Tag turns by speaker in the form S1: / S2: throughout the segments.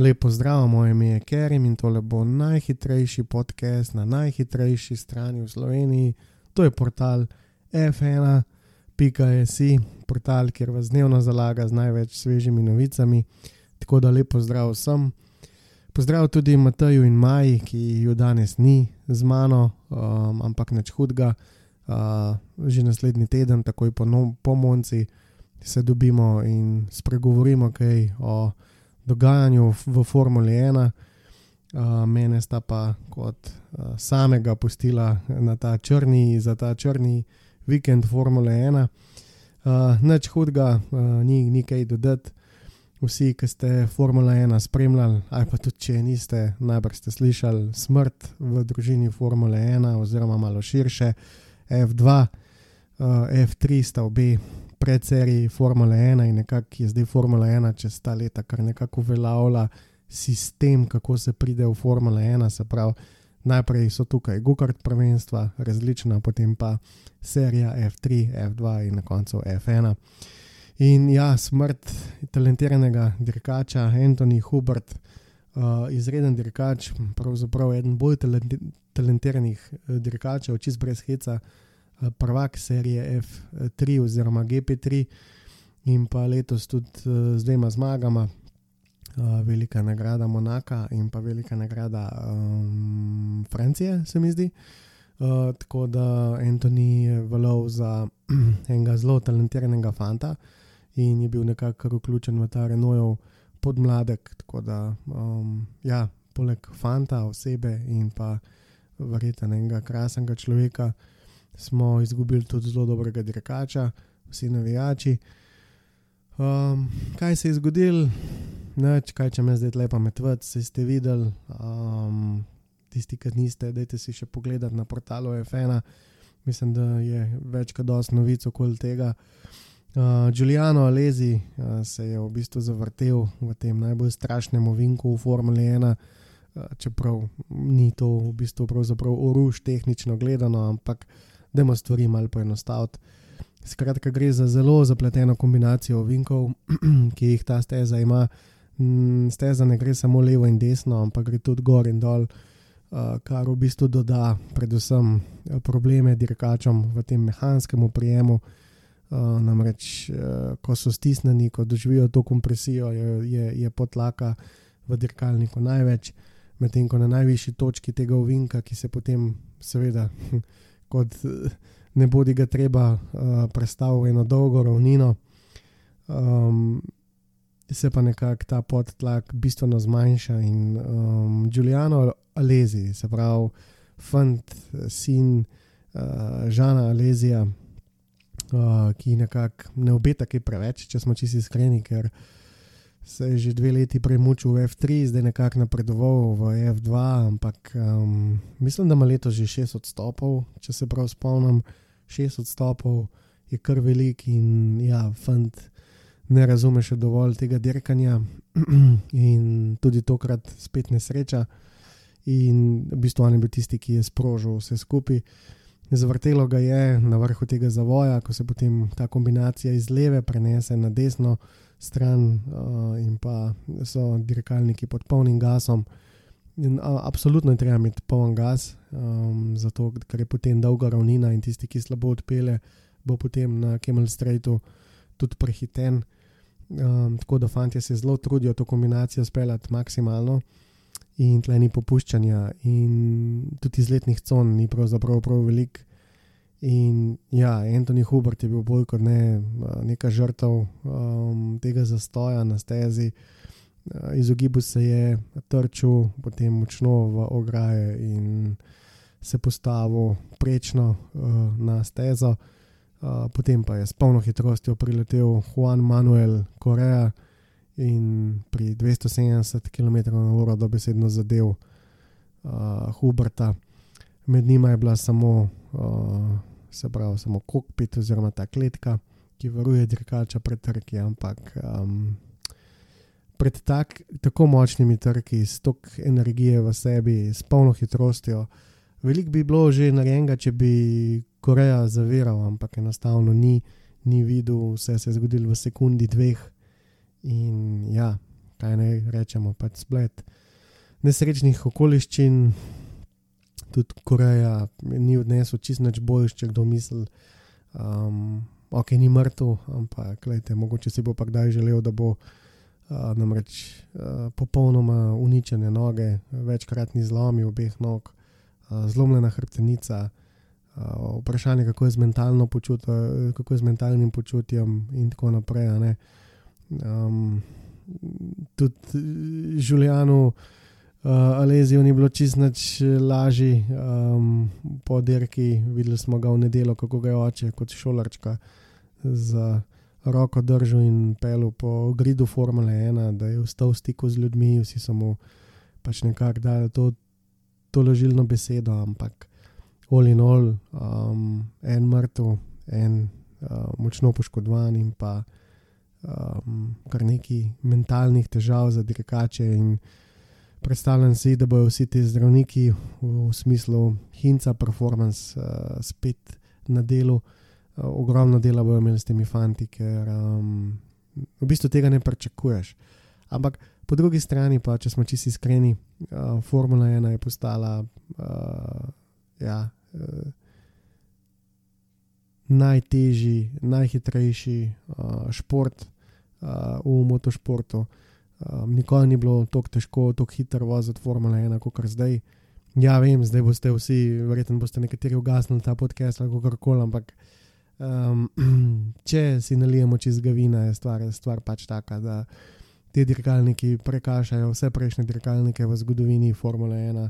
S1: Lepo zdrav, moje ime je Kerim in tole bo najhitrejši podcast na najhitrejši strani v Sloveniji. To je portal F1.js, portal, kjer vas dnevno zalaga z največ svežimi novicami. Tako da lepo zdrav vsem. Pozdrav tudi Mataju in Maji, ki ju danes ni z mano, um, ampak neč hudga. Uh, že naslednji teden, takoj po, no, po Monci, se dobimo in spregovorimo kaj o dogajanju v Formuli 1. Uh, mene sta pa kot uh, samega pustila na ta črni, za ta črni vikend Formule 1. Uh, Neč hudega, uh, ni, ni kaj dodati. Vsi, ki ste Formula 1 spremljali, ali pa tudi če niste, najbrž ste slišali smrt v družini Formule 1, oziroma malo širše, F2, uh, F3 sta obe predseriji Formule 1 in nekako je zdaj Formula 1 čez ta leta, kar nekako uveljavlja sistem, kako se pride v Formula 1. Se pravi, najprej so tukaj Gukart prvenstva, različna, potem pa serija F3, F2 in na koncu F1. In ja, smrt talentiranega dirkača Antoni Hubert, uh, izreden dirkač, pravzaprav eden bolj talentiranih uh, dirkačev, čist brez heca prvak serije F3 oziroma GP3 in pa letos tudi z dvema zmagama, velika nagrada Monaka in pa velika nagrada um, Francije, se mi zdi. Uh, tako da Antoni je valov za enega zelo talentiranega fanta in je bil nekako vključen v ta Renojev podmladek. Tako da, um, ja, poleg fanta, osebe in pa verjetno enega krasnega človeka, uh, smo izgubili tudi zelo dobrega dirkača, vsi navijači. Um, kaj se je zgodilo, Neč, kaj če me zdaj lepo metvati, se ste videli, um, tisti, ki niste, dajte si še pogledati na portalu F1. Mislim, da je več kot dosti novic okoli tega. Uh, Giuliano Alezi uh, se je v bistvu zavrtel v tem najbolj strašnem ovinku v Formuli 1, uh, čeprav ni to v bistvu oruž tehnično gledano, ampak uh, da ima stvari malo poenostaviti. Skratka, gre za zelo zapleteno kombinacijo ovinkov, ki jih ta steza ima. Mm, steza ne gre samo levo in desno, ampak gre tudi gor in dol, uh, kar v bistvu doda predvsem uh, probleme dirkačom v tem mehanskem prijemu. Uh, namreč, ko so stisnjeni, ko doživijo to kompresijo, je, je, je potlaka v dirkalniku največ, medtem ko na najvišji točki tega ovinka, ki se potem, seveda, kot ne bodi ga treba uh, predstaviti v eno dolgo ravnino, um, se pa nekako ta podtlak bistveno zmanjša. In um, Giuliano Alezi, se pravi, fant, sin uh, Žana Alezija, uh, ki nekako ne obeta kaj preveč, če smo čisti iskreni, ker se je že dve leti premučil v F3, zdaj nekako napredoval v F2, ampak um, mislim, da ima letos že 6 odstopov, če se prav spomnim. 6 odstopov je kar velik in ja, fant ne razume še dovolj tega dirkanja in tudi tokrat spet nesreča. In v bistvu on je bil tisti, ki je sprožil vse skupaj. Zavrtelo ga je na vrhu tega zavoja, ko se potem ta kombinacija iz leve prenese na desno, stran uh, in pa so dirkalniki pod polnim gasom. In, uh, absolutno je treba imeti poln gas, um, zato ker je potem dolga ravnina in tisti, ki slabo odpele, bo potem na Kemal Straightu tudi prehiten. Um, tako da fanti se zelo trudijo to kombinacijo speljati maksimalno. In tle ni popuščanja, in tudi izletnih con ni pravzaprav prav veliko. In ja, Antoni Hubert je bil bolj kot ne neka žrtev um, tega zastoja na stezi. Uh, izogibal se je, trčil potem močno v ograje in se postavil prečno uh, na stezo, uh, potem pa je s polno hitrostjo priletel Juan Manuel Korea in pri 270 km/h dobesedno zadev uh, Huberta. Med njima je bila samo uh, se pravi, samo kokpit oziroma ta kletka, ki varuje dirkača pred trki. Ampak um, pred tak, tako močnimi trki, s toliko energije v sebi, s polno hitrostjo, veliko bi bilo že narejenega, če bi Koreja zaviral, ampak enostavno ni, ni videl, vse se je zgodilo v sekundi, dveh. In ja, kaj ne rečemo, pač splet nesrečnih okoliščin. Tudi Koreja ni odnesel čist nič boljš, če kdo misli, um, ok, ni mrtev, ampak gledajte, mogoče si bo pa kdaj želel, da bo uh, namreč uh, popolnoma uničene noge, večkratni zlomi obeh nog, uh, zlomljena hrbtenica. Uh, vprašanje, kako je, počutje, kako je z mentalnim počutjem, in tako naprej. Um, tudi Žuljanu, uh, Alezijo ni bilo čist nič lažje um, po dirki. Videli smo ga v nedelo, kako ga je oče kot šolarčka z roko držal in pel po gridu Formule 1, da je vstal v stiku z ljudmi, vsi so mu pač nekako dali to, to ložilno besedo, ampak all in all, um, en mrtev, en uh, močno poškodovan in pa um, kar nekaj mentalnih težav za dirkače. Predstavljam si, da bodo vsi ti zdravniki v, v smislu hinca, performance, uh, spet na delu, uh, ogromno dela bodo imeli s temi fanti, ker um, v bistvu tega ne pričakuješ. Ampak po drugi strani, pa če smo čisti iskreni, uh, Formula 1 je postala uh, ja, uh, najtežji, najhitrejši uh, šport uh, v motošportu. Um, nikoli ni bilo tako težko, tako hitro voziti Formula 1, kot zdaj. Ja, vem, zdaj boste vsi, verjetno boste nekateri ugasnili ta podcast ali kako koli, ampak um, če si nalijemo čez gavina, je stvar, stvar pač taka, da ti dirkalniki prekašajo vse prejšnje dirkalnike v zgodovini Formule 1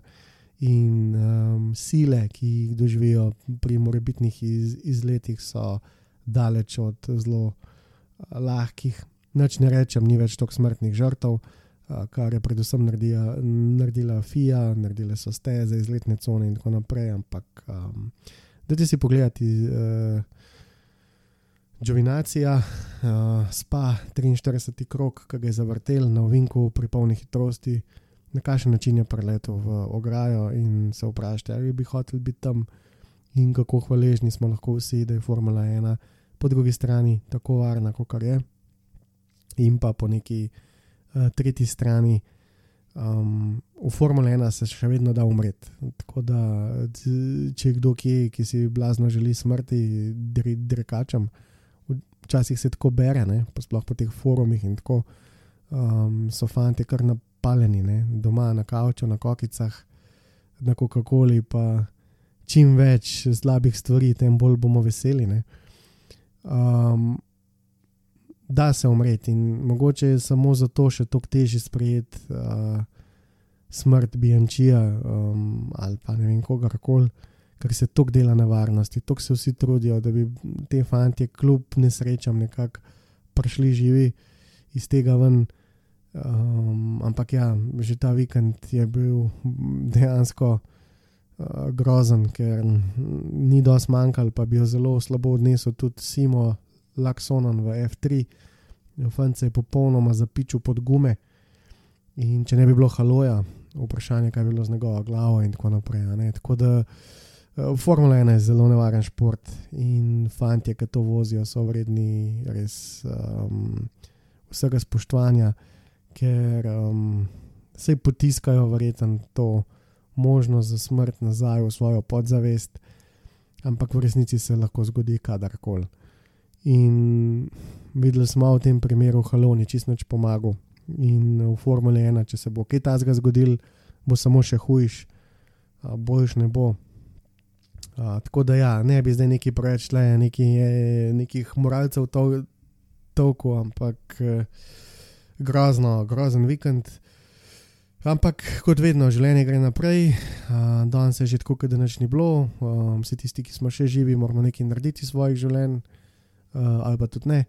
S1: in um, sile, ki jih doživijo pri morebitnih iz, izletih, so daleč od zelo uh, lahkih. Noč ne rečem, ni več toliko smrtnih žrtev, kar je predvsem naredila, naredila FIA, naredile so steze, izletne cone in tako naprej. Ampak, um, da si pogledati. Uh, Džovinacija, uh, spa 43 krok, ki ga je zavrtel na ovinku pri polni hitrosti, na kakšen način je preletel v ograjo in se vprašati, ali bi hotel biti tam in kako hvaležni smo lahko vsi, da je Formula 1 po drugi strani tako varna, kot je, in pa po neki uh, tretji strani. Um, v Formula 1 se še vedno da umreti. Tako da, če je kdo, ki, ki si blazno želi smrti, drekačem, včasih se tako bere, ne, sploh po teh forumih in tako um, so fanti kar na paljeni, ne? doma na kavču, na kokicah, na Coca-Coli, pa čim več slabih stvari, tem bolj bomo veseli. Um, da se umreti in mogoče je samo zato še toliko težje sprejeti uh, smrt Biančija um, ali pa ne vem kogarkoli. Ker se toliko dela na varnosti, toliko se vsi trudijo, da bi te fanti, kljub nesrečam, nekako prišli živi iz tega ven. Um, ampak ja, že ta vikend je bil dejansko uh, grozen, ker ni dosti manjkal, pa bi jo zelo slabo odnesel tudi Simo Laksonon v F3. Fence je popolnoma zapičil pod gume. In če ne bi bilo haloja, vprašanje, kaj bi bilo z njegovo glavo in tako naprej. Tako da uh, Formula 1 je zelo nevaren šport in fanti, ki to vozijo, so vredni res um, vsega spoštovanja ker um, se potiskajo, verjetno, to možnost za smrt nazaj v svojo podzavest, ampak v resnici se lahko zgodi kadarkoli. In videli smo v tem primeru, Haloni čisto neč pomagal. In v Formule 1, če se bo kaj takega zgodil, bo samo še hujš, boljš ne bo. A, tako da, ja, ne bi zdaj neki preveč le, neki, nekih moralcev to, toliko, ampak. Eh, grozno, grozen vikend. Ampak kot vedno, življenje gre naprej, uh, danes je že tako, da nič ni bilo, um, vsi tisti, ki smo še živi, moramo nekaj narediti iz svojih življenj, uh, ali pa tudi ne.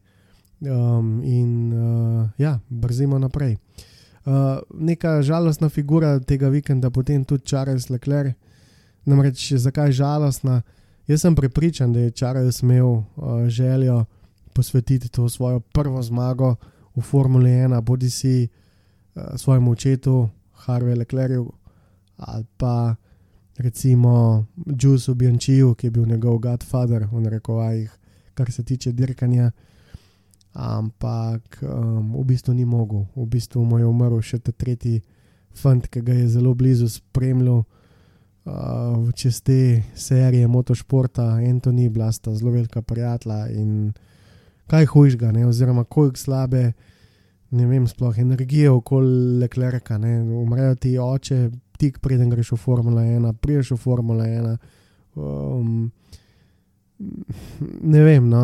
S1: Um, in uh, ja, brzimo naprej. Uh, neka žalostna figura tega vikenda, potem tudi Charles Leclerc. Namreč, zakaj žalostna? Jaz sem prepričan, da je Charles imel uh, željo posvetiti to svojo prvo zmago v Formuli 1, bodi si uh, svojemu očetu, Harvey Leclercu, ali pa recimo Jusu Bianchiju, ki je bil njegov godfather, v rekovajih, kar se tiče dirkanja. ampak um, v bistvu ni mogel. V bistvu mu je umrl še ta tretji fant, ki ga je zelo blizu spremljal. Uh, čez te serije motošporta, Antoni, bila sta zelo velika prijatelja in kaj hujšega, ne? oziroma koliko slabe, ne vem, sploh energije okoli Leclerca. Umrejo ti oče, tik preden greš v Formula 1, priješ v Formula 1. Um, ne vem, no,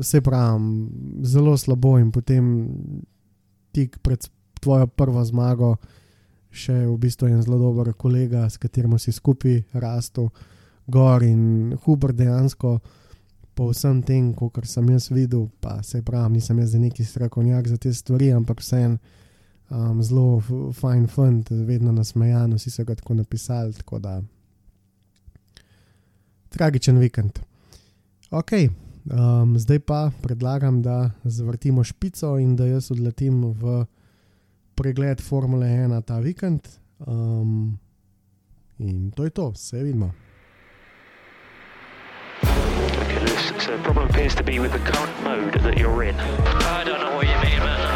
S1: vse pravim, zelo slabo in potem tik pred tvojo prvo zmago, še v bistvu en zelo dober kolega, s katerim si skupaj rastel, gor in Hubert dejansko. Po vsem tem, kar sem jaz videl, pa se pravi, nisem jaz neki strokovnjak za te stvari, ampak vseeno um, zelo fajn fund, vedno nasmejan, vsi so ga tako napisali. Tako da, tragičen vikend. Ok, um, zdaj pa predlagam, da zavrtimo špico in da jaz odletim v pregled Formule 1 ta vikend. Um, in to je to, vse vidimo.
S2: So the problem appears to be with the current mode that you're in. I don't know what you mean, man.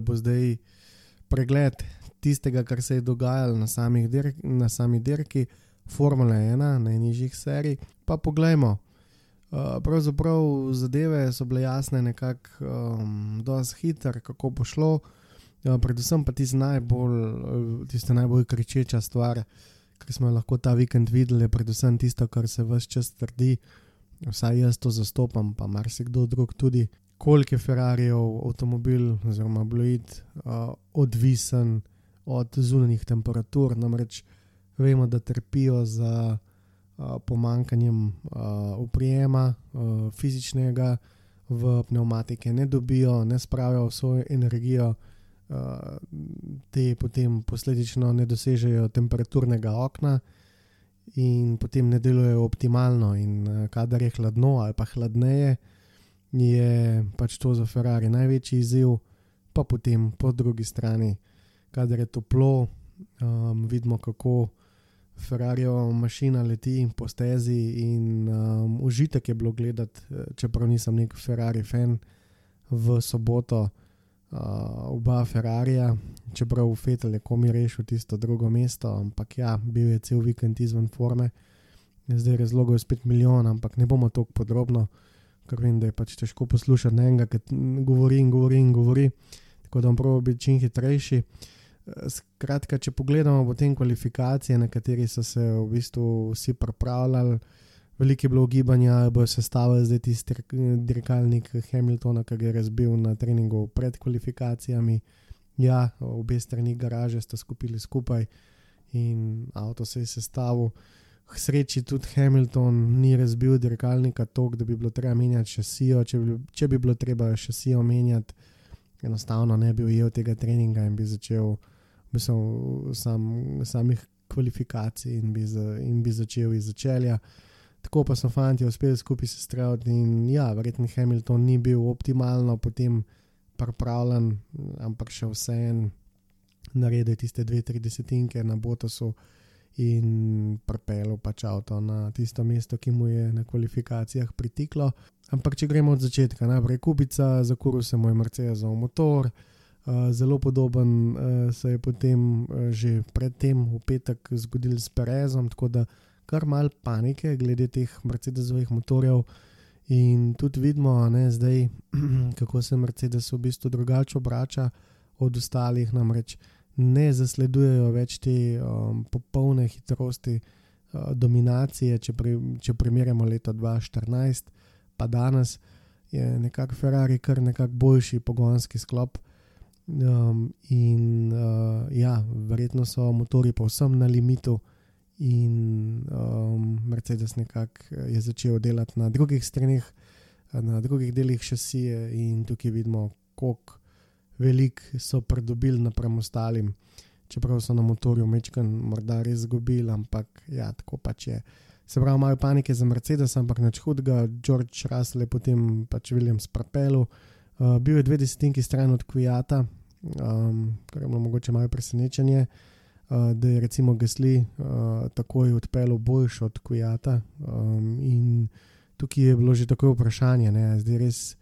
S1: Tole bo zdaj pregled tistega, kar se je dogajalo na, na sami dirki Formule 1, najnižjih serij. Pa poglejmo. Uh, pravzaprav zadeve so bile jasne, nekako um, dosti hitro, kako bo šlo. Uh, predvsem pa tisti najbolj, uh, tista najbolj kričeča stvar, ki smo jo lahko ta vikend videli, je predvsem tisto, kar se vse čas trdi. Vsaj jaz to zastopam, pa marsikdo drug tudi. Koliko je Ferrarijev avtomobil oziroma Bluid uh, odvisen od zunanjih temperatur, namreč vemo, da trpijo za uh, pomankanjem uh, uprijema uh, fizičnega, v pneumatike ne dobijo, ne spravijo vso energijo, uh, te potem posledično ne dosežejo temperaturnega okna in potem ne delujejo optimalno. In uh, kadar je hladno ali pa hladneje, je pač to za Ferrari največji izziv, pa potem po drugi strani, kadar je toplo, um, vidimo, kako Ferrariova mašina leti po stezi in um, užitek je bilo gledati, eh, čeprav nisem nek Ferrari fan, v soboto uh, oba Ferrarija, čeprav v Fetel je komi rešil tisto drugo mesto, ampak ja, bil je cel vikend izven forme. Zdaj razlogov je spet milijon, ampak ne bomo tako podrobno, ker vem, da je pač težko poslušati na enega, ki govori in govori in govori, tako da bom prav biti čim hitrejši. Skratka, če pogledamo potem kvalifikacije, na kateri so se v bistvu vsi pripravljali, veliko je bilo gibanja, bo sestavil zdaj tisti dirkalnik Hamiltona, ki je razbil na treningu pred kvalifikacijami. Ja, obe strani garaže sta skupili skupaj in avto se je sestavil. K sreči tudi Hamilton ni razbil dirkalnika tako, da bi bilo treba menjati šasijo. Če bi, če bi bilo treba šasijo menjati, enostavno ne bi ujel tega treninga in bi začel bistvu sam, samih kvalifikacij in bi, za, in bi začel iz začelja. Tako pa so fanti uspeli skupaj se straviti in ja, verjetno Hamilton ni bil optimalno potem pripravljen, ampak še vseeno naredil tiste dve, tri desetinke na Botosu in pripeljal pač avto na tisto mesto, ki mu je na kvalifikacijah pritiklo. Ampak če gremo od začetka, najprej kubica, zakuril se mu je Mercedesov motor. Uh, zelo podoben uh, se je potem uh, že predtem v petek zgodil s Perezom, tako da kar mal panike glede teh Mercedesovih motorjev. In tudi vidimo, ne, zdaj, kako se Mercedes v bistvu drugače obrača od ostalih, namreč ne zasledujejo več te um, popolne hitrosti, uh, dominacije. Če, pri, če primerjamo leto 2014, pa danes je nekako Ferrari kar nekako boljši pogonski sklop. Um, in uh, ja, verjetno so motori povsem na limitu, in um, Mercedes nekako je začel delati na drugih stranih, na drugih delih šasije, in tukaj vidimo, koliko velik so pridobili napram ostalim. Čeprav so na motorju mečkan morda res izgubili, ampak ja, tako pač je. Se pravi, imajo panike za Mercedes, ampak nič hudega, George Russell je potem pač Williams propel. Uh, bil je dve desetinki stran od Kviata, um, kar je bilo mogoče malo presenečenje, uh, da je recimo Gasly uh, takoj odpeljal boljši od Kujata. Um, in tukaj je bilo že tako vprašanje, ne, zdaj res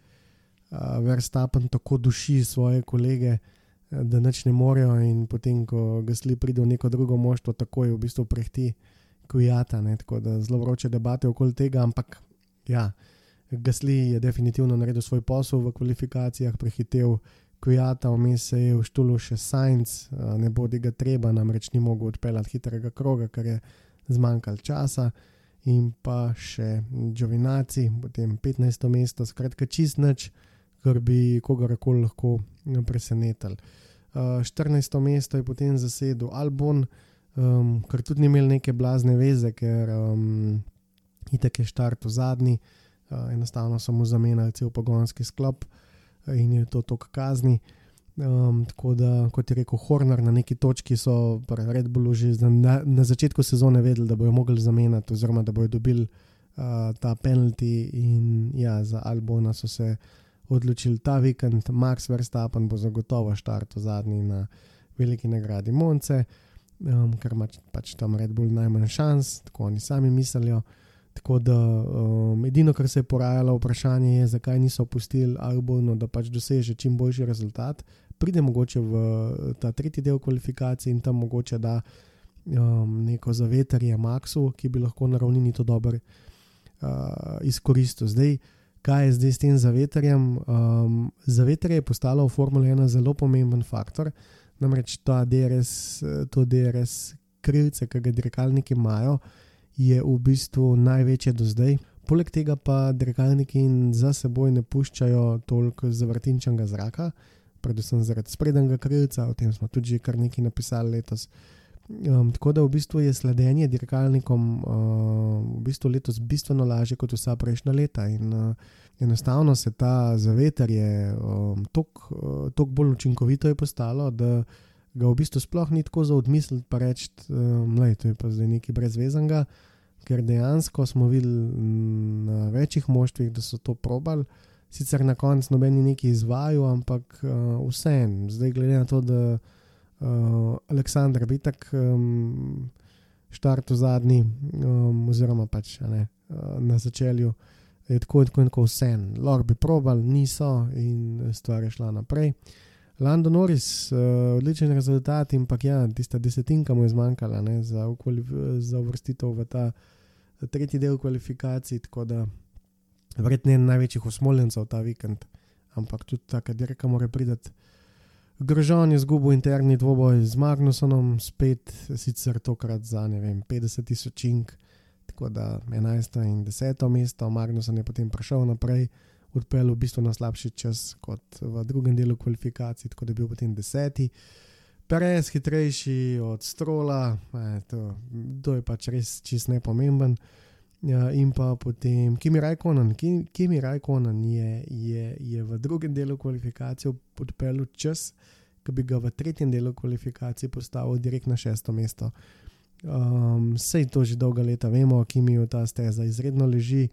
S1: Verstappen tako duši svoje kolege, da nič ne morejo, in potem, ko Gasly pride v neko drugo moštvo, takoj v bistvu prehti Kujata. Ne, tako da zelo vroče debate okoli tega, ampak ja. Gasly je definitivno naredil svoj posel v kvalifikacijah, prehitev Kujata, vmes se je v štulu še Sajnc, ne bodi ga treba, namreč ni mogel odpeljati hitrega kroga, ker je zmanjkalo časa, in pa še Džovinaci, potem 15. mesto, skratka čist nič, kar bi kogarkoli lahko presenetil. 14. mesto je potem zasedel Albon, um, kar tudi ni imel neke blazne veze, ker um, itek je štart v zadnji, uh, enostavno so mu zamenjali cel pogonski sklop in je to tok kazni. Um, tako da, kot je rekel Horner, na neki točki so Red Bullu že na, na začetku sezone vedeli, da bodo mogli zamenjati, oziroma da bodo dobili uh, ta penalti. In ja, za Albona so se odločili ta vikend, Max Verstappen bo zagotovo štartil zadnji na veliki nagradi Monce, um, ker ima pač tam Red Bull najmanj šans, tako oni sami mislijo. Tako da um, edino, kar se je porajalo, vprašanje je, zakaj niso pustili Albonu, da pač doseže čim boljši rezultat. Pride mogoče v ta tretji del kvalifikacije in tam mogoče da um, neko zavetrje Maxu, ki bi lahko na ravnini to dobro uh, izkoristil. Zdaj, kaj je zdaj s tem zavetrjem? Um, zavetrje je postalo v Formuli 1 zelo pomemben faktor, namreč ta DRS, to DRS krilce, ki ga dirkalniki imajo je v bistvu največje do zdaj. Poleg tega pa dirkalniki za seboj ne puščajo toliko zavrtinčnega zraka, predvsem zaradi sprednjega krilca, o tem smo tudi kar nekaj napisali letos. Um, tako da v bistvu je sledenje dirkalnikom uh, v bistvu letos bistveno lažje kot vsa prejšnja leta. In, uh, enostavno se ta zavetrje um, toliko uh, bolj učinkovito je postalo, da ga v bistvu sploh ni tako za odmisliti, pa reči, da um, je to zdaj nekaj brezvezenega ker dejansko smo videli na večjih moštvih, da so to probali. Sicer na koncu noben je nekaj izvajal, ampak uh, vseeno, zdaj glede na to, da uh, Aleksandr bi tak um, štartu zadnji, um, oziroma pač ne, uh, na začelju, je tako in tako, tako vseeno. Lahko bi probali, niso in stvar je šla naprej. Lando Norris, uh, odličen rezultat, ampak ja, tista desetinka mu je zmanjkala ne, za, za uvrstitev v ta tretji del kvalifikacij, tako da verjetno je največjih usmoljencev ta vikend, ampak tudi ta, dirka mora priti. Grožon je zgubil interni dvoboj z Magnusom, spet sicer tokrat za ne vem 50 tisoč ink, tako da 11 in 10 mesto, Magnuson je potem prišel naprej odpeljal v bistvu na slabši čas kot v drugem delu kvalifikacij, tako da je bil potem deseti. Perez hitrejši od strola, e, to, to je pač res čist nepomemben. Ja, in pa potem Kimi Rajkonen. Kimi Rajkonen je, je, je v drugem delu kvalifikacije odpeljal čas, ki bi ga v tretjem delu kvalifikacije postavil direkt na šesto mesto. Um, Sej to že dolga leta vemo, Kimi v ta steza izredno leži.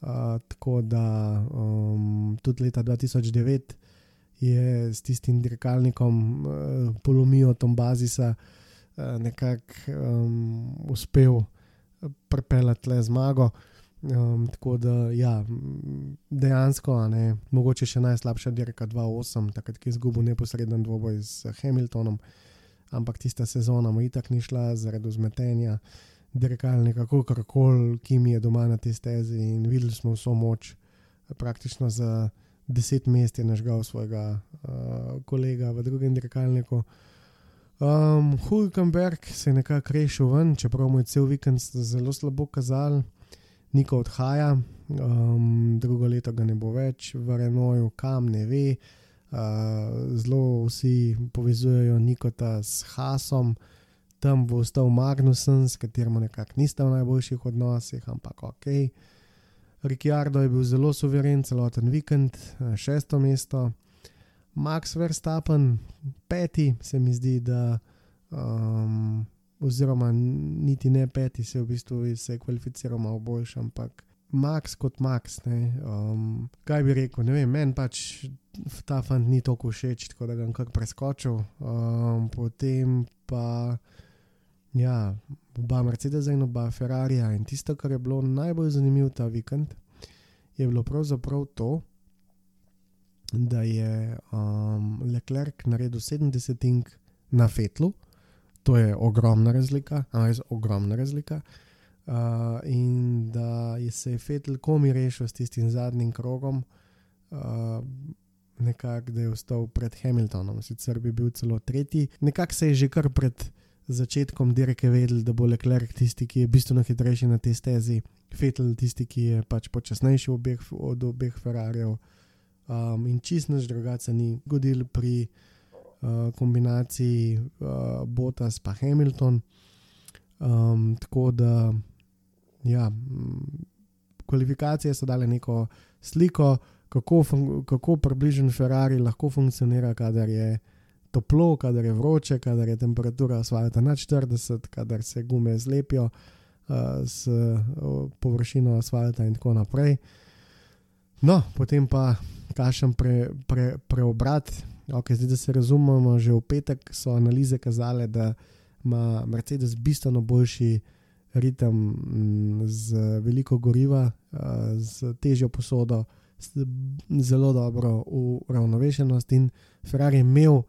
S1: Uh, tako da um, tudi leta 2009 je s tistim dirkalnikom uh, polomijo Tom Bazisa, uh, uh, nekako um, uspel pripeljati le zmago. Um, tako da, ja, dejansko, ne, mogoče še najslabša dirka 2-8, takrat, ki je izgubil neposreden dvoboj z Hamiltonom, ampak tista sezona mu itak ni šla zaradi zmetenja, dirkalnika, kako koli, ki mi je doma na tej stezi in videli smo vso moč, praktično za 10 mest je nažgal svojega uh, kolega v drugem dirkalniku. Um, Hulkenberg se je nekako rešil ven, čeprav mu je cel vikend zelo slabo kazal. Niko odhaja, um, drugo leto ga ne bo več, v Renoju, kam ne ve. Uh, zelo vsi povezujejo Nikota s Hasom, tam bo ostal Magnussen, s katerim nekako nista v najboljših odnosih, ampak ok. Ricciardo je bil zelo suveren celoten vikend, šesto mesto, Max Verstappen, peti, se mi zdi, da. Um, oziroma niti ne peti, se v bistvu se je kvalificiral malo boljši, ampak Max kot Max. Ne, um, kaj bi rekel, ne vem, meni pač ta fant ni tako všeč, tako da ga bom kar preskočil. Um, potem pa. Ja, oba Mercedes in oba Ferrari. In tisto, kar je bilo najbolj zanimivo ta vikend, je bilo pravzaprav to, da je um, Leclerc naredil 70 na Fetlu, to je ogromna razlika, res ogromna razlika. Uh, in da je se Fetel komi rešil s tistim zadnjim krogom, uh, nekako da je ostal pred Hamiltonom, sicer bi bil celo tretji. Nekako se je že kar pred začetkom dirke vedel, da bo Leclerc tisti, ki je bistveno hitrejši na tej stezi, Fetel tisti, ki je pač počasnejši obeh, od obeh Ferrarijev. Um, in čist naš drugače ni godil pri uh, kombinaciji uh, Botas pa Hamilton. Um, tako da, ja, m, kvalifikacije so dale neko sliko, kako, kako približen Ferrari lahko funkcionira, kadar je toplo, kadar je vroče, kadar je temperatura asfalta nad 40, kadar se gume zlepijo uh, s uh, površino asfalta in tako naprej. No, potem pa kašem pre, pre, preobrat. Okay, zdaj, da se razumemo, že v petek so analize kazale, da ima Mercedes bistveno boljši ritem mm, z veliko goriva, uh, z težjo posodo, z zelo dobro uravnovešenost in Ferrari je imel uh,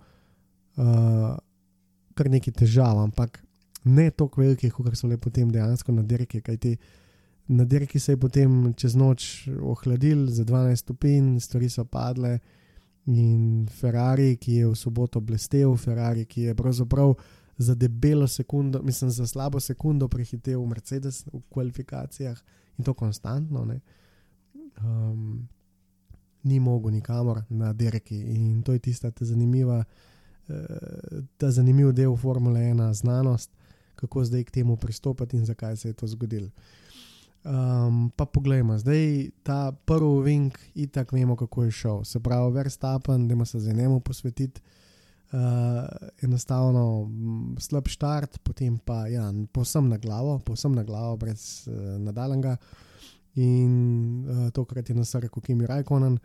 S1: kar nekaj težav, ampak ne tako velikih, kot so le potem dejansko na dirki, kajti na dirki se je potem čez noč ohladil za 12 stopinj, stvari so padle. In Ferrari, ki je v soboto blestev, Ferrari, ki je pravzaprav za debelo sekundo, mislim, za slabo sekundo prehitev Mercedes v kvalifikacijah in to konstantno, ne, um, ni mogel nikamor na dirki. In to je tista ta zanimiva, uh, ta zanimiv del Formule 1, znanost, kako zdaj k temu pristopiti in zakaj se je to zgodilo. Um, pa poglejmo, zdaj ta prvi vink, itak vemo, kako je šel. Se pravi, Verstappen, da se zdaj njemu posvetiti. Uh, enostavno m, slab štart, potem pa ja, povsem na glavo, povsem na glavo, brez uh, nadaljnega. In uh, tokrat je nas rekel Kimi Rajkonen.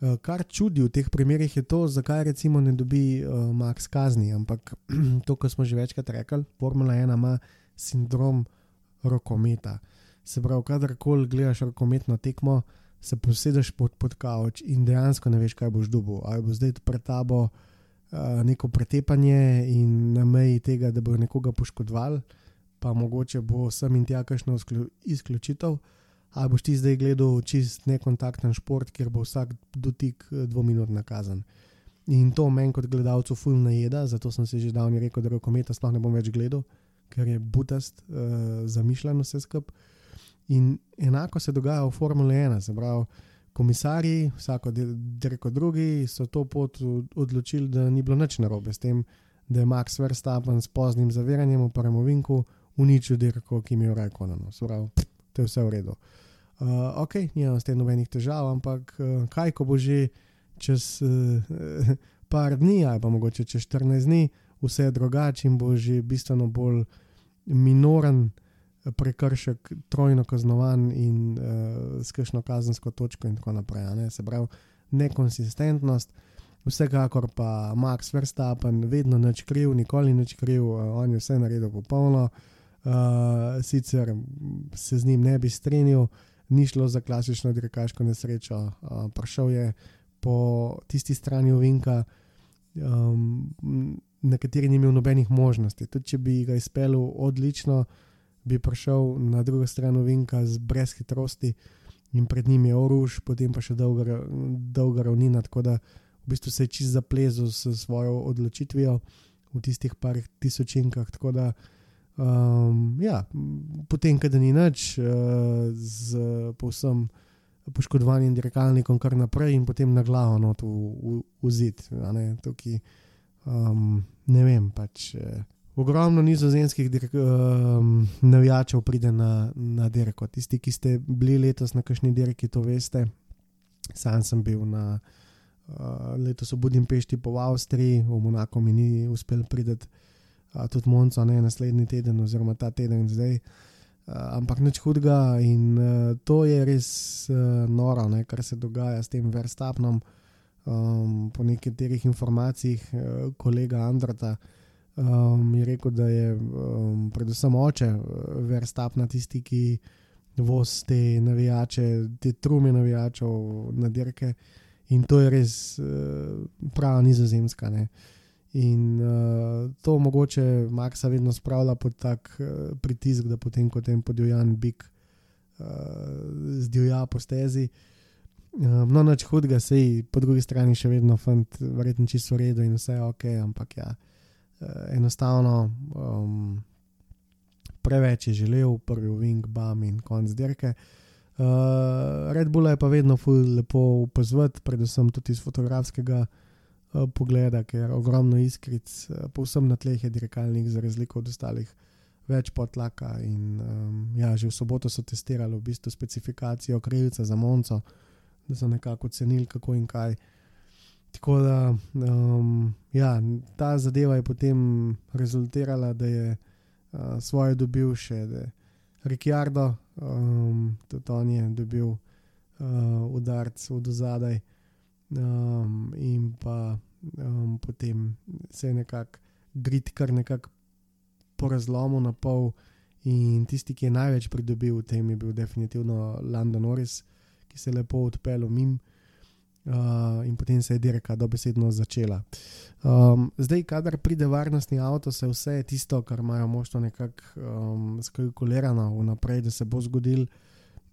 S1: Uh, kar čudi v teh primerih je to, zakaj recimo ne dobi uh, Max kazni. Ampak to, kar smo že večkrat rekli, Formula 1 ima sindrom rokometa. Se pravi, kadarkoli gledaš rokometno tekmo, se posedeš pod, pod kavč in dejansko ne veš, kaj boš dobil. Ali bo zdaj pred tabo uh, neko pretepanje in na meji tega, da bo nekoga poškodoval, pa mogoče bo sem in tja kakšno izklju- izključitev. Ali boš ti zdaj gledal čist nekontakten šport, kjer bo vsak dotik eh, dvominutna kazen. In to meni kot gledalcu fulno najeda, zato sem si že davno rekel, da rokometa sploh ne bom več gledal, ker je butast, uh, zamišljeno vse skupaj. In enako se dogaja v Formuli 1, se pravi, komisarji, vsako dirko drugi, so to pot odločili, da ni bilo nič narobe s tem, da je Max Verstappen s poznim zaviranjem v prvem ovinku uničil dirko, ki mi je rajkonano. Se pravi, pff, to je vse v redu. Uh, ok, nimam s tem nobenih težav, ampak uh, kaj, ko bo že čez uh, par dni, ali pa mogoče čez 14 dni, vse je drugače in bo že bistveno bolj minoren prekršek, trojno kaznovan in uh, s kakšno kazensko točko, in tako naprej. Ne? Se pravi, nekonsistentnost. Vsekakor pa Max Verstappen, vedno nič kriv, nikoli nič kriv, uh, on je vse naredil popolno. Uh, sicer se z njim ne bi strinjal, ni šlo za klasično dirkaško nesrečo, uh, prišel je po tisti strani ovinka, um, na kateri ni imel nobenih možnosti. Tudi če bi ga izpeljal odlično, bi prišel na drugo stran ovinka z brez hitrosti in pred njim je oruž, potem pa še dolga, dolga ravnina, tako da v bistvu se je čist zaplezel s svojo odločitvijo v tistih parih tisočinkah. Tako da, um, ja, potem, kadar ni nič, uh, z povsem poškodovanim dirkalnikom, kar naprej in potem na glavo not v, v, v zid. Ne, Tukaj, um, ne vem, pač. Eh, Ogromno nizozemskih dirk- um, navijačev pride na, na dirko. Tisti, ki ste bili letos na kakšni dirki, to veste. Sam sem bil na uh, letos v Budimpešti, v Avstriji, v Monaku mi ni uspel priti, uh, tudi Monco, ne naslednji teden, oziroma ta teden zdaj. Uh, ampak nič hudega in uh, to je res uh, noro, ne, kar se dogaja s tem Verstapnom. Um, po nekaterih informacijah uh, kolega Andrata um, je rekel, da je um, predvsem oče uh, Verstapna tisti, ki voz te navijače, te trume navijačev na dirke in to je res uh, prava nizozemska. Ne. In uh, to mogoče Maksa vedno spravlja pod tak uh, pritisk, da potem kot en podivjan bik uh, zdivja po stezi. Um, no, nič hudega, sej po drugi strani še vedno fant, verjetno čisto v redu in vse ok, ampak ja, enostavno um, preveč je želel, prvi wing, bam in konc dirke. Uh, Red Bull je pa vedno lepo opazovati, predvsem tudi iz fotografskega uh, pogleda, ker ogromno iskric, uh, povsem na tleh je dirkalnik, za razliko od ostalih, več potlaka. In um, ja, že v soboto so testirali v bistvu specifikacijo krilca za Monco, da so nekako ocenili, kako in kaj. Tako da um, ja, ta zadeva je potem rezultirala, da je uh, svoje dobil še Ricciardo, um, tudi on je dobil uh, udarc od zadaj, um, in pa um, potem se je nekako grid kar nekako po razlomu na pol. In tisti, ki je največ pridobil v tem, je bil definitivno London Norris, ki se je lepo odpeljal mim. Uh, in potem se je dirka dobesedno začela. Um, zdaj, kadar pride varnostni avto, se vse tisto, kar imajo možno nekako um, skalkulirano vnaprej, da se bo zgodil,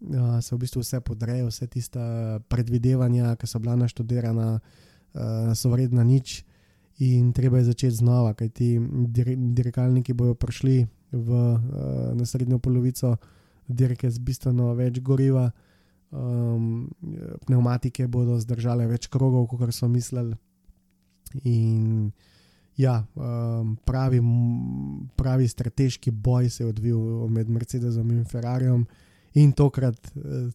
S1: uh, se v bistvu vse podreje, vse tista predvidevanja, ki so bila naštudirana, uh, so vredna nič. In treba je začeti znova, kajti dir dirkalniki bodo prišli v uh, naslednjo polovico dirke z bistveno več goriva um, pneumatike bodo zdržale več krogov, kot so mislili. In ja, um, pravi, pravi strateški boj se je odvil med Mercedesom in Ferrariom, in tokrat,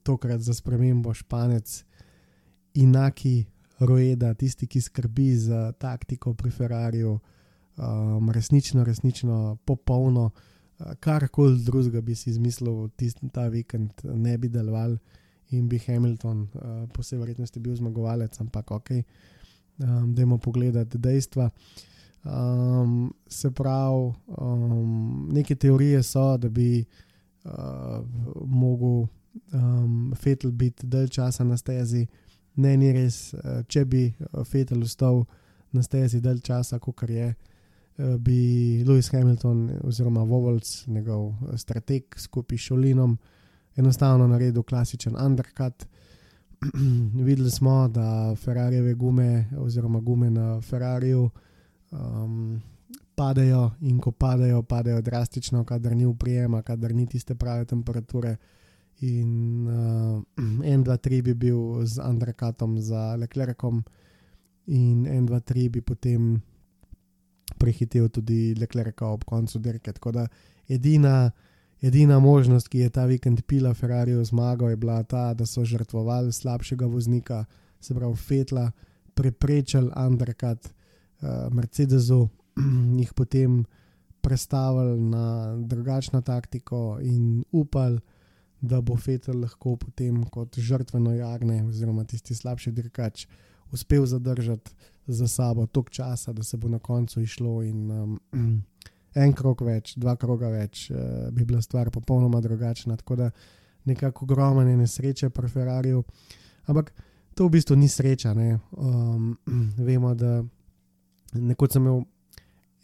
S1: tokrat za spremembo Španec, Inaki Roeda, tisti, ki skrbi za taktiko pri Ferrariju, um, resnično, resnično popolno. Karkoli drugega bi si izmislil, tisti, ta vikend ne bi deloval in bi Hamilton, uh, po vsej verjetnosti, bil zmagovalec, ampak ok, um, dajmo pogledati dejstva. Um, se pravi, um, neke teorije so, da bi uh, mogel um, Fetel biti dalj časa na stezi. Ne, ni res, uh, če bi Fetel ostal na stezi dalj časa, kot je, uh, bi Lewis Hamilton oziroma Vovolc, njegov strateg skupaj s Šolinom, enostavno naredil klasičen undercut. Videli smo, da Ferrariove gume, oziroma gume na Ferrariju, um, padejo in ko padejo, padejo drastično, kadar ni uprijema, kadar ni tiste prave temperature. In uh, en, dva, tri bi bil z undercutom za Leclercom, in en, dva, tri bi potem prehitel tudi Leclerca ob koncu dirke. Tako da edina. Edina možnost, ki je ta vikend pila Ferrarijo zmago, je bila ta, da so žrtvovali slabšega voznika, se pravi Fetla, preprečili undercut uh, Mercedesu, jih potem prestavili na drugačno taktiko in upali, da bo Fetel lahko potem kot žrtveno jagne, oziroma tisti slabši dirkač, uspel zadržati za sabo toliko časa, da se bo na koncu išlo in um, en krok več, dva kroga več, uh, bi bila stvar popolnoma drugačna. Tako da nekako ogromne nesreče pri Ferrariju. Ampak to v bistvu ni sreča. Ne? Um, vemo, da nekoč sem imel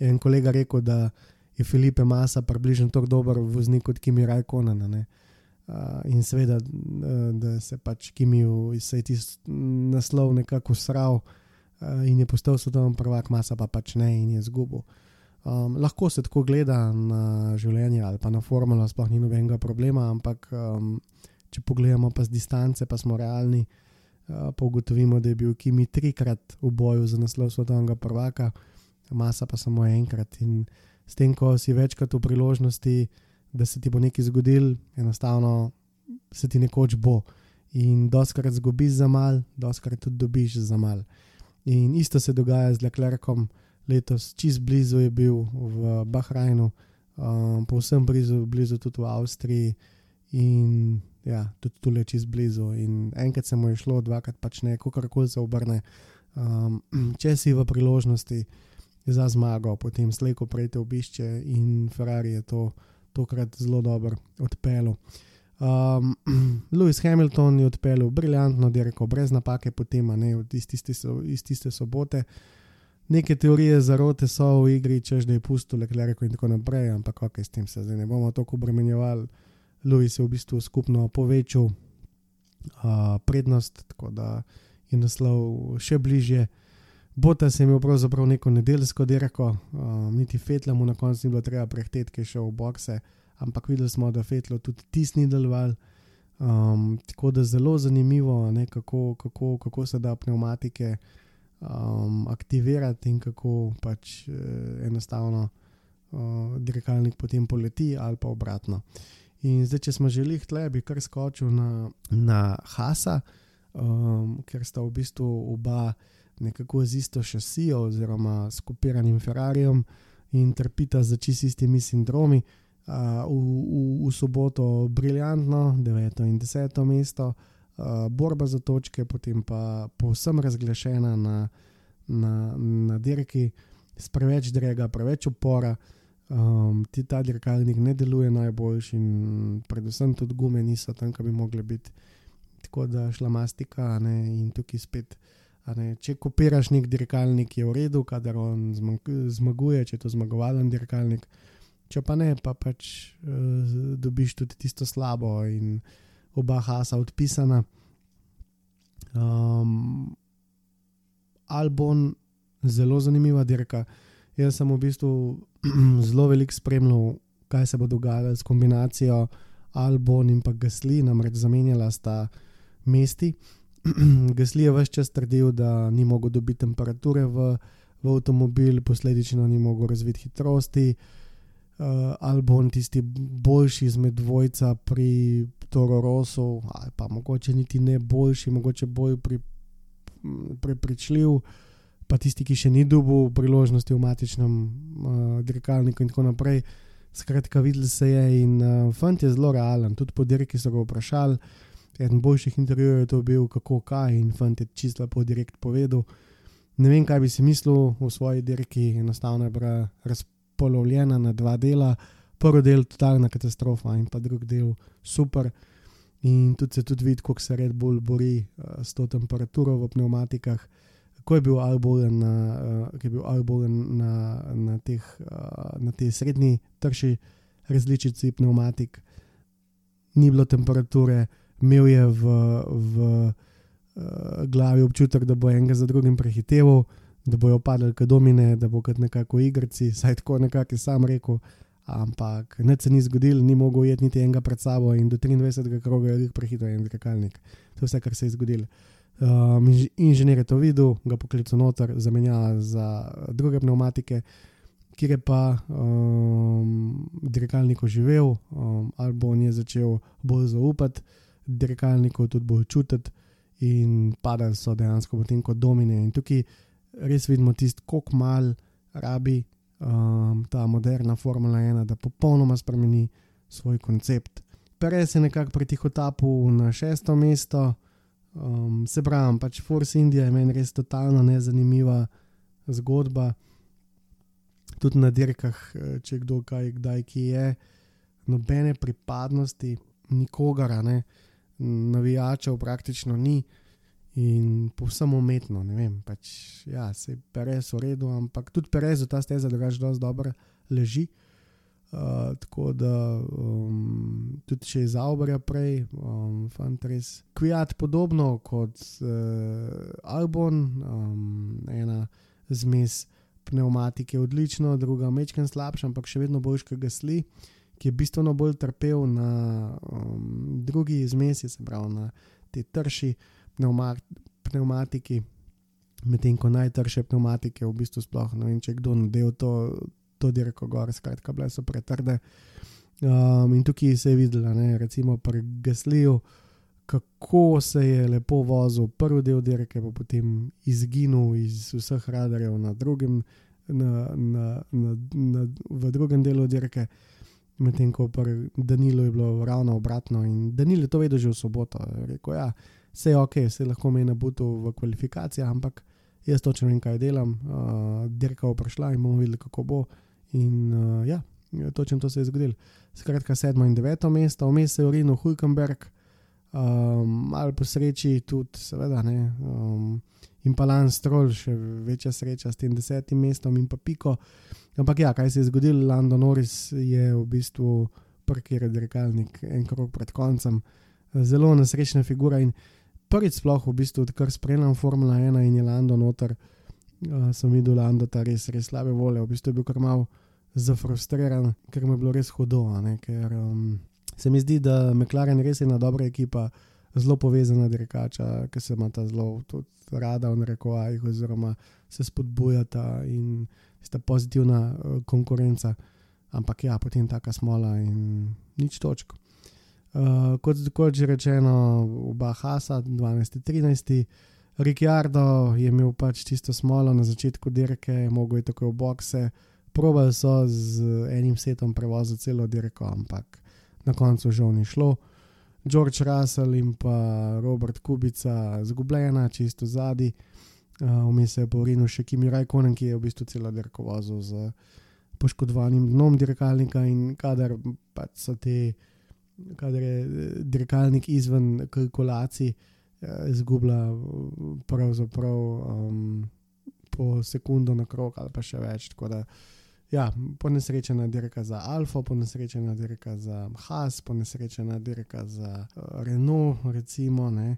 S1: en kolega rekel, da je Filipe Masa približno tako dober voznik kot Kimi Rajkonen. Uh, in seveda, uh, da se pač Kimiju je tisti naslov nekako sral uh, in je postal svetovni prvak, Masa pa pač ne in je zgubil. Um, lahko se tako gleda na življenje ali pa na formulo, sploh ni nobenega problema, ampak um, če pogledamo pa z distance, pa smo realni, uh, pa ugotovimo, da je bil Kimi trikrat v boju za naslov svetovnega prvaka, masa pa samo enkrat. In s tem, ko si večkrat v priložnosti, da se ti bo nekaj zgodil, enostavno se ti nekoč bo. In doskrat zgubiš za mal, doskrat tudi dobiš za mal. In isto se dogaja z Leclercom letos, čist blizu je bil v Bahrajnu, um, povsem blizu, blizu tudi v Avstriji in ja, tudi tu le čist blizu. In enkrat se mu je šlo, dvakrat pač ne, kako koli se obrne. Um, če si v priložnosti za zmago, potem slejko prejte obišče in Ferrari je to tokrat zelo dobro odpeljal. Um, Lewis Hamilton je odpeljal briljantno, dirko, brez napake, potem ne, iz tiste, iz tiste sobote. Neke teorije zarote so v igri, češ da je pusto Leclerc in tako naprej, ampak ok, s tem se zdaj ne bomo tako obremenjevali. Lewis je v bistvu skupno povečal uh, prednost, tako da je naslov še bližje. Bota se je imel pravzaprav neko nedeljsko dirko, uh, niti Fetlemu na koncu ni bilo treba prehteti, ki je šel v bokse, ampak videli smo, da Fetlo tudi tisni deloval. Um, tako da zelo zanimivo, ne, kako, kako, kako se da pneumatike um, aktivirati in kako pač eh, enostavno uh, dirkalnik potem poleti ali pa obratno. In zdaj, če smo želeli tle, bi kar skočil na, na Hasa, um, ker sta v bistvu oba nekako z isto šasijo oziroma skupiranim Ferrarijem in trpita za čist istimi sindromi. Uh, v, v, v soboto briljantno, 9 in 10 mesto, uh, borba za točke, potem pa povsem razglašena na, na, na dirki, s preveč drega, preveč upora. Um, ti ta dirkalnik ne deluje najboljši, in predvsem tudi gume niso tam, ki bi mogli biti. Tako da šlamastika ne, in tukaj spet. Ne, če kopiraš nek dirkalnik, je v redu, kadar on zmaguje, če je to zmagovalen dirkalnik. Če pa ne, pa pač uh, dobiš tudi tisto slabo in oba hasa odpisana. Um, Albon, zelo zanimiva dirka. Jaz sem v bistvu zelo veliko spremljal, kaj se bo dogajalo s kombinacijo Albon in pa Gasli, namreč zamenjala sta mesti. Gasli je vse čas trdil, da ni mogel dobiti temperature v, v avtomobil, posledično ni mogel razviti hitrosti. Uh, Albon, tisti boljši izmed dvojca pri Toro Rosu, ali pa mogoče niti ne boljši, mogoče bolj pri, prepričljiv, pa tisti, ki še ni dobil priložnosti v matičnem uh, dirkalniku in tako naprej. Skratka, videl se je in uh, fant je zelo realen, tudi po dirki so ga vprašali. Eden boljših intervjujev je to bil, kako kaj, in fant je čisto po direkt povedal. Ne vem, kaj bi si mislil v svoji dirki, enostavno je bila razpolovljena na dva dela prvi del totalna katastrofa in pa drugi del super. In tudi se tudi vidi, kako se Red Bull bori uh, s to temperaturo v pneumatikah. Ko je bil Albolen na, uh, bil Albolen na, na, teh, uh, na tej srednji trši različici pneumatik, ni bilo temperature, imel je v, v uh, glavi občutek, da bo enega za drugim prehiteval, da bojo padali kot domine, da bo kot nekako igrci, saj tako nekako je sam rekel ampak ne se ni zgodil, ni mogel ujeti niti enega pred sabo in do 23. kroga je jih prehitel en dirkalnik. To je vse, kar se je zgodilo. Um, inženir je to videl, ga poklical noter, zamenjal za druge pneumatike, kjer je pa um, dirkalnik oživel, um, ali bo on je začel bolj zaupati dirkalniku, tudi bolj čutiti in padali so dejansko potem kot domine. In tukaj res vidimo tisto, koliko mal rabi um, ta moderna Formula 1, da popolnoma spremeni svoj koncept. Perez je nekako pretihotapil na šesto mesto, Um, se pravi, pač Force India je meni res totalno nezanimiva zgodba. Tudi na dirkah, eh, če kdo kaj, kdaj ki je, nobene pripadnosti, nikogar, ne, navijačev praktično ni in povsem umetno. Ne vem, pač, ja, se Perez v redu, ampak tudi Perezu ta steza drugače dosti dobro leži. Uh, tako da um, tudi če iz Auberja prej, um, fant res. Kviat podobno kot uh, Albon, um, ena zmes pneumatike odlično, druga mečken slabša, ampak še vedno boljš, kot gasli, ki je bistveno bolj trpel na um, drugi zmesi, se pravi na te trši pneuma pneumatiki, medtem ko najtrše pneumatike v bistvu sploh ne vem, če kdo nadel to, to dirko gor, skratka, bile so pretrde. Um, in tukaj se je videla, ne, recimo pri Gasliju, kako se je lepo vozil prvi del dirke, pa potem izginil iz vseh radarjev na drugem, na, na, na, na, v drugem delu dirke, medtem ko pri Danilu je bilo ravno obratno. In Danil je to vedel že v soboto. Rekel je, ja, vse je ok, se lahko me nabutu v kvalifikacijah, ampak jaz točno vem, kaj delam. Uh, dirka bo prišla in bomo videli, kako bo. In uh, ja, točno to se je zgodilo. Skratka, sedmo in deveto mesto, vmes je urinil Hulkenberg, um, malo po sreči tudi, seveda, ne. Um, in pa Lan Stroll, še večja sreča s tem desetim mestom in pa piko. Ampak ja, kaj se je zgodilo, Lando Norris je v bistvu parkiral dirkalnik en krok pred koncem, zelo nesrečna figura in prvič sploh v bistvu, odkar spremljam Formula 1 in je Lando noter, uh, sem videl Lando ta res, res slabe volje, v bistvu je bil kar mal zafrustriran, ker mu je bilo res hudo, ne, ker um, se mi zdi, da McLaren res je ena dobra ekipa, zelo povezana dirkača, ki se ima ta zelo rada v narekovajih, oziroma se spodbujata in sta pozitivna uh, konkurenca. Ampak ja, potem taka smola in nič točk. Uh, kot, kot že rečeno, oba Hasa, 12-13, Ricciardo je imel pač tisto smolo na začetku dirke, mogel je tako v bokse, probali so z enim setom prevoziti celo dirko, ampak na koncu žal ni šlo. George Russell in pa Robert Kubica, zgubljena, čisto zadnji, vmes uh, je porinil še Kimi Rajkonen, ki je v bistvu celo dirko vozil z poškodovanim dnom dirkalnika in kadar pač so te, kadar je dirkalnik izven kalkulacij, izgublja pravzaprav um, po sekundo na krok ali pa še več. Tako da, ja, ponesrečena dirka za Alfa, ponesrečena dirka za Haas, ponesrečena dirka za uh, Renault, recimo, ne,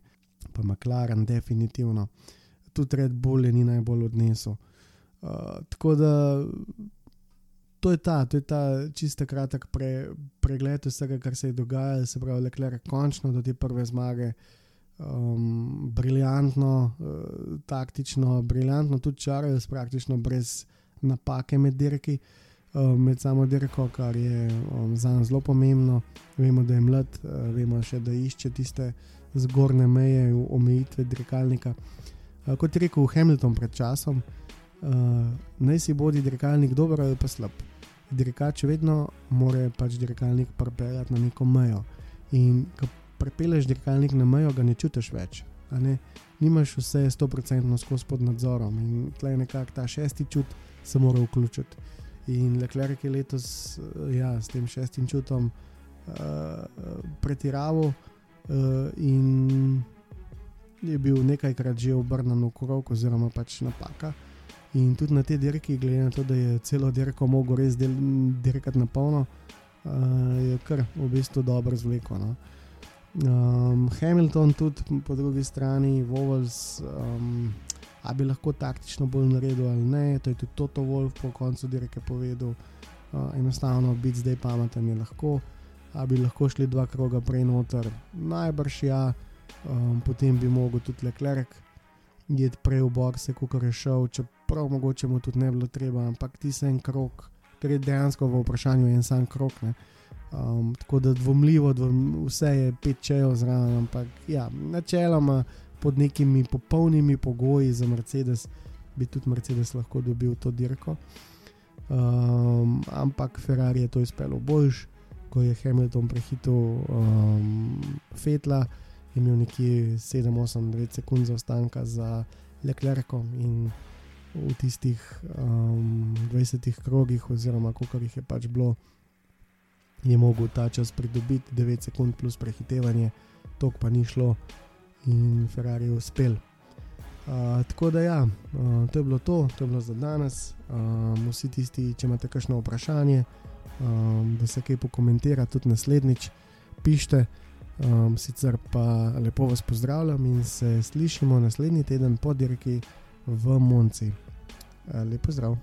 S1: pa McLaren, definitivno. Tudi Red Bull je ni najbolj odnesel. Uh, tako da to je ta, to je ta čisto kratek pre, pregled vsega, kar se je dogajalo, se pravi, le končno do te prve zmage. Um, briljantno, uh, taktično, briljantno, tudi čarajo, praktično brez napake med dirki, um, med samo dirko, kar je um, za nas zelo pomembno. Vemo, da je mlad, uh, vemo še, da išče tiste zgornje meje, omejitve dirkalnika. Uh, kot je rekel Hamilton pred časom, uh, naj si bodi dirkalnik dober ali pa slab. Dirkač vedno mora pač dirkalnik pripeljati na neko mejo. In ko prepeleš dirkalnik na mejo, ga ne čutiš več. Ne? Nimaš vse 100% skozi pod nadzorom in tleh nekako ta šesti čut se mora vključiti. In Leclerc je letos ja, s tem šestim čutom uh, pretiraval uh, in je bil nekajkrat že obrnjen v krog, oziroma pač napaka. In tudi na te dirki, glede na to, da je celo dirko mogel res del, dirkati na polno, uh, je kar v bistvu dobro zvleko. No. Um, Hamilton tudi po drugi strani, Vovels, um, a bi lahko taktično bolj naredil ali ne, to je tudi Toto Wolf po koncu dirke povedal. Uh, enostavno biti zdaj pameten je lahko, a bi lahko šli dva kroga prej noter, najbrž ja, um, potem bi mogel tudi Leclerc jeti prej v boxe, kot je šel, čeprav mogoče mu tudi ne bilo treba, ampak ti se en krok, ker je dejansko v vprašanju en sam krok. Um, tako da dvomljivo, dvom, vse je pet čejo zraven, ampak ja, načeloma pod nekimi popolnimi pogoji za Mercedes bi tudi Mercedes lahko dobil to dirko. Um, ampak Ferrari je to izpeljal boljš, ko je Hamilton prehitil um, Fetla imel nekje 7, 8, 9 sekund zaostanka za Leclercom in v tistih um, 20 krogih, oziroma koliko jih je pač bilo, je mogel ta čas pridobiti 9 sekund plus prehitevanje, tok pa ni šlo in Ferrari je uspel. Uh, tako da, ja, uh, to je bilo to, to je bilo za danes. Um, vsi tisti, če imate kakšno vprašanje, um, da se kaj pokomentira, tudi naslednjič pišite. Um, sicer pa lepo vas pozdravljam in se slišimo naslednji teden po dirki v Monci. Uh, lep pozdrav!